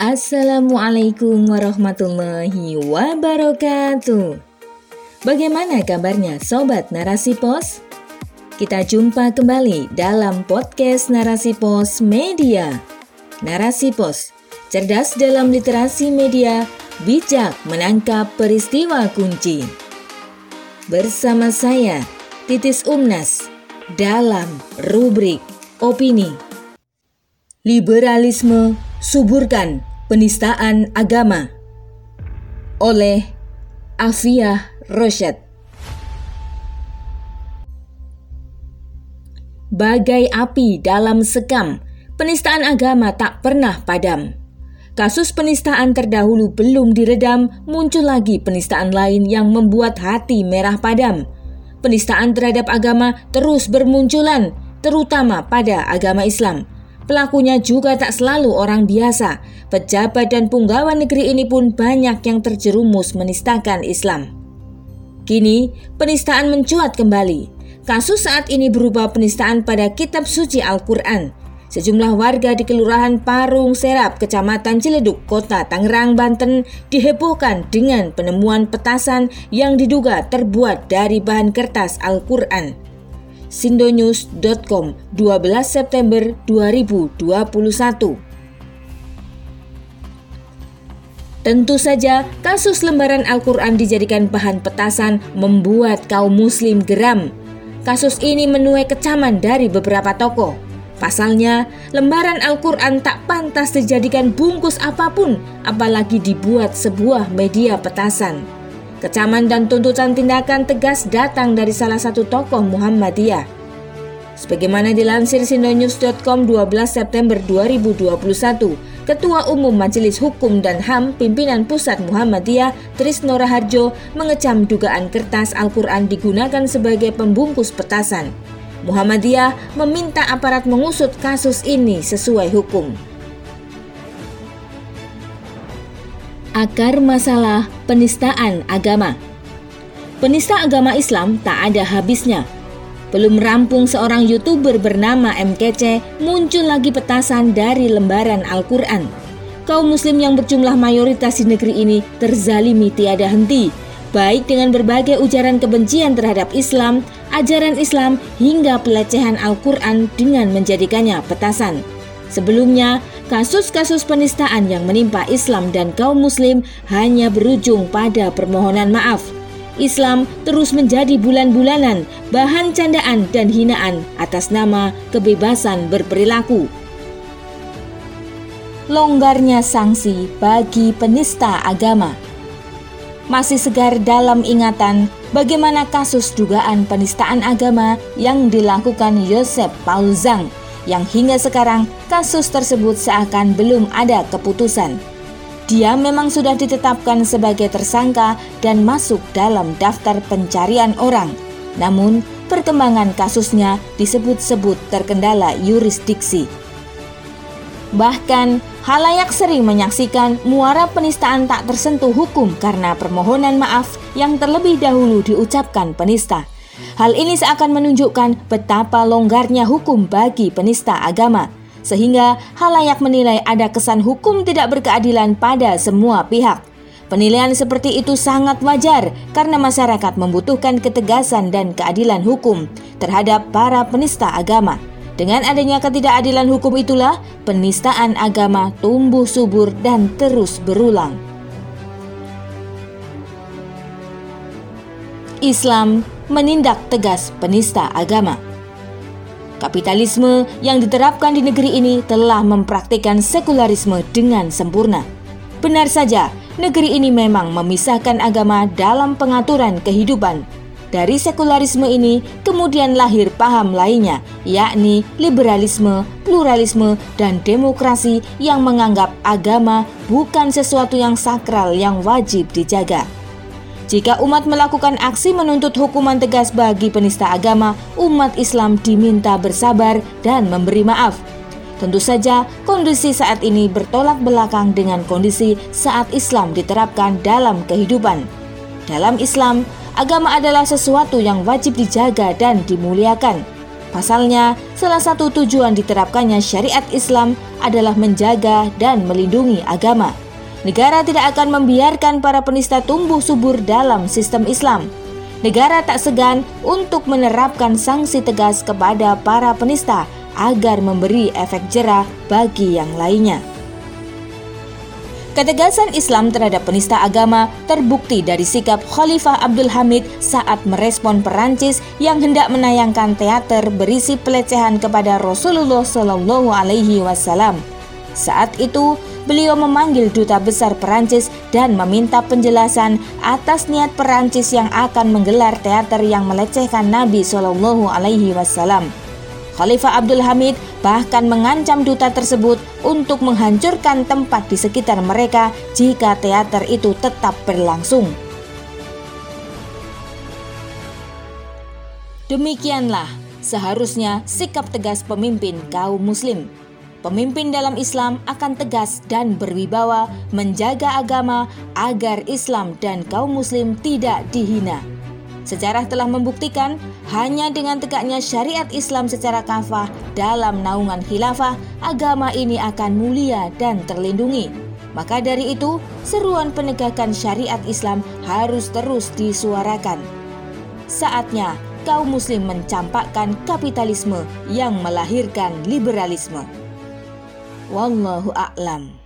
Assalamualaikum warahmatullahi wabarakatuh. Bagaimana kabarnya sobat Narasi Pos? Kita jumpa kembali dalam podcast Narasi Pos Media. Narasi Pos, cerdas dalam literasi media, bijak menangkap peristiwa kunci. Bersama saya, Titis Umnas, dalam rubrik Opini. Liberalisme suburkan Penistaan Agama oleh Afia Rosyad. Bagai api dalam sekam, penistaan agama tak pernah padam. Kasus penistaan terdahulu belum diredam, muncul lagi penistaan lain yang membuat hati merah padam. Penistaan terhadap agama terus bermunculan, terutama pada agama Islam. Pelakunya juga tak selalu orang biasa. Pejabat dan punggawa negeri ini pun banyak yang terjerumus menistakan Islam. Kini, penistaan mencuat kembali. Kasus saat ini berupa penistaan pada kitab suci Al-Quran. Sejumlah warga di Kelurahan Parung Serap, Kecamatan Ciledug, Kota Tangerang, Banten dihebohkan dengan penemuan petasan yang diduga terbuat dari bahan kertas Al-Quran sindonews.com 12 September 2021. Tentu saja, kasus lembaran Al-Quran dijadikan bahan petasan membuat kaum muslim geram. Kasus ini menuai kecaman dari beberapa tokoh. Pasalnya, lembaran Al-Quran tak pantas dijadikan bungkus apa pun, apalagi dibuat sebuah media petasan. Kecaman dan tuntutan tindakan tegas datang dari salah satu tokoh Muhammadiyah. Sebagaimana dilansir sindonews.com 12 September 2021, Ketua Umum Majelis Hukum dan HAM Pimpinan Pusat Muhammadiyah Trisno Raharjo mengecam dugaan kertas Al-Quran digunakan sebagai pembungkus petasan. Muhammadiyah meminta aparat mengusut kasus ini sesuai hukum. Akar masalah penistaan agama. Penista agama Islam tak ada habisnya. Belum rampung seorang YouTuber bernama MKC muncul lagi petasan dari lembaran Al-Quran. Kaum muslim yang berjumlah mayoritas di negeri ini terzalimi tiada henti, baik dengan berbagai ujaran kebencian terhadap Islam, ajaran Islam, hingga pelecehan Al-Quran dengan menjadikannya petasan. Sebelumnya, kasus-kasus penistaan yang menimpa Islam dan kaum muslim hanya berujung pada permohonan maaf. Islam terus menjadi bulan-bulanan bahan candaan dan hinaan atas nama kebebasan berperilaku. Longgarnya sanksi bagi penista agama masih segar dalam ingatan bagaimana kasus dugaan penistaan agama yang dilakukan Yosep Paul Zhang yang hingga sekarang kasus tersebut seakan belum ada keputusan. Dia memang sudah ditetapkan sebagai tersangka dan masuk dalam daftar pencarian orang. Namun, perkembangan kasusnya disebut-sebut terkendala yurisdiksi. Bahkan, halayak sering menyaksikan muara penistaan tak tersentuh hukum karena permohonan maaf yang terlebih dahulu diucapkan penista. Hal ini seakan menunjukkan betapa longgarnya hukum bagi penista agama, sehingga halayak menilai ada kesan hukum tidak berkeadilan pada semua pihak. Penilaian seperti itu sangat wajar karena masyarakat membutuhkan ketegasan dan keadilan hukum terhadap para penista agama. Dengan adanya ketidakadilan hukum itulah penistaan agama tumbuh subur dan terus berulang. Islam menindak tegas penista agama. Kapitalisme yang diterapkan di negeri ini telah mempraktikkan sekularisme dengan sempurna. Benar saja, negeri ini memang memisahkan agama dalam pengaturan kehidupan. Dari sekularisme ini kemudian lahir paham lainnya, yakni liberalisme, pluralisme, dan demokrasi yang menganggap agama bukan sesuatu yang sakral yang wajib dijaga. Jika umat melakukan aksi menuntut hukuman tegas bagi penista agama, umat Islam diminta bersabar dan memberi maaf. Tentu saja, kondisi saat ini bertolak belakang dengan kondisi saat Islam diterapkan dalam kehidupan. Dalam Islam, agama adalah sesuatu yang wajib dijaga dan dimuliakan. Pasalnya, salah satu tujuan diterapkannya syariat Islam adalah menjaga dan melindungi agama. Negara tidak akan membiarkan para penista tumbuh subur dalam sistem Islam. Negara tak segan untuk menerapkan sanksi tegas kepada para penista agar memberi efek jerah bagi yang lainnya. Ketegasan Islam terhadap penista agama terbukti dari sikap Khalifah Abdul Hamid saat merespon Perancis yang hendak menayangkan teater berisi pelecehan kepada Rasulullah Shallallahu Alaihi Wasallam. Saat itu, beliau memanggil duta besar Perancis dan meminta penjelasan atas niat Perancis yang akan menggelar teater yang melecehkan Nabi Shallallahu Alaihi Wasallam. Khalifah Abdul Hamid bahkan mengancam duta tersebut untuk menghancurkan tempat di sekitar mereka jika teater itu tetap berlangsung. Demikianlah seharusnya sikap tegas pemimpin kaum muslim. Pemimpin dalam Islam akan tegas dan berwibawa menjaga agama agar Islam dan kaum muslim tidak dihina. Sejarah telah membuktikan hanya dengan tegaknya syariat Islam secara kafah dalam naungan khilafah, agama ini akan mulia dan terlindungi. Maka dari itu, seruan penegakan syariat Islam harus terus disuarakan. Saatnya kaum muslim mencampakkan kapitalisme yang melahirkan liberalisme. Wallahu a'lam.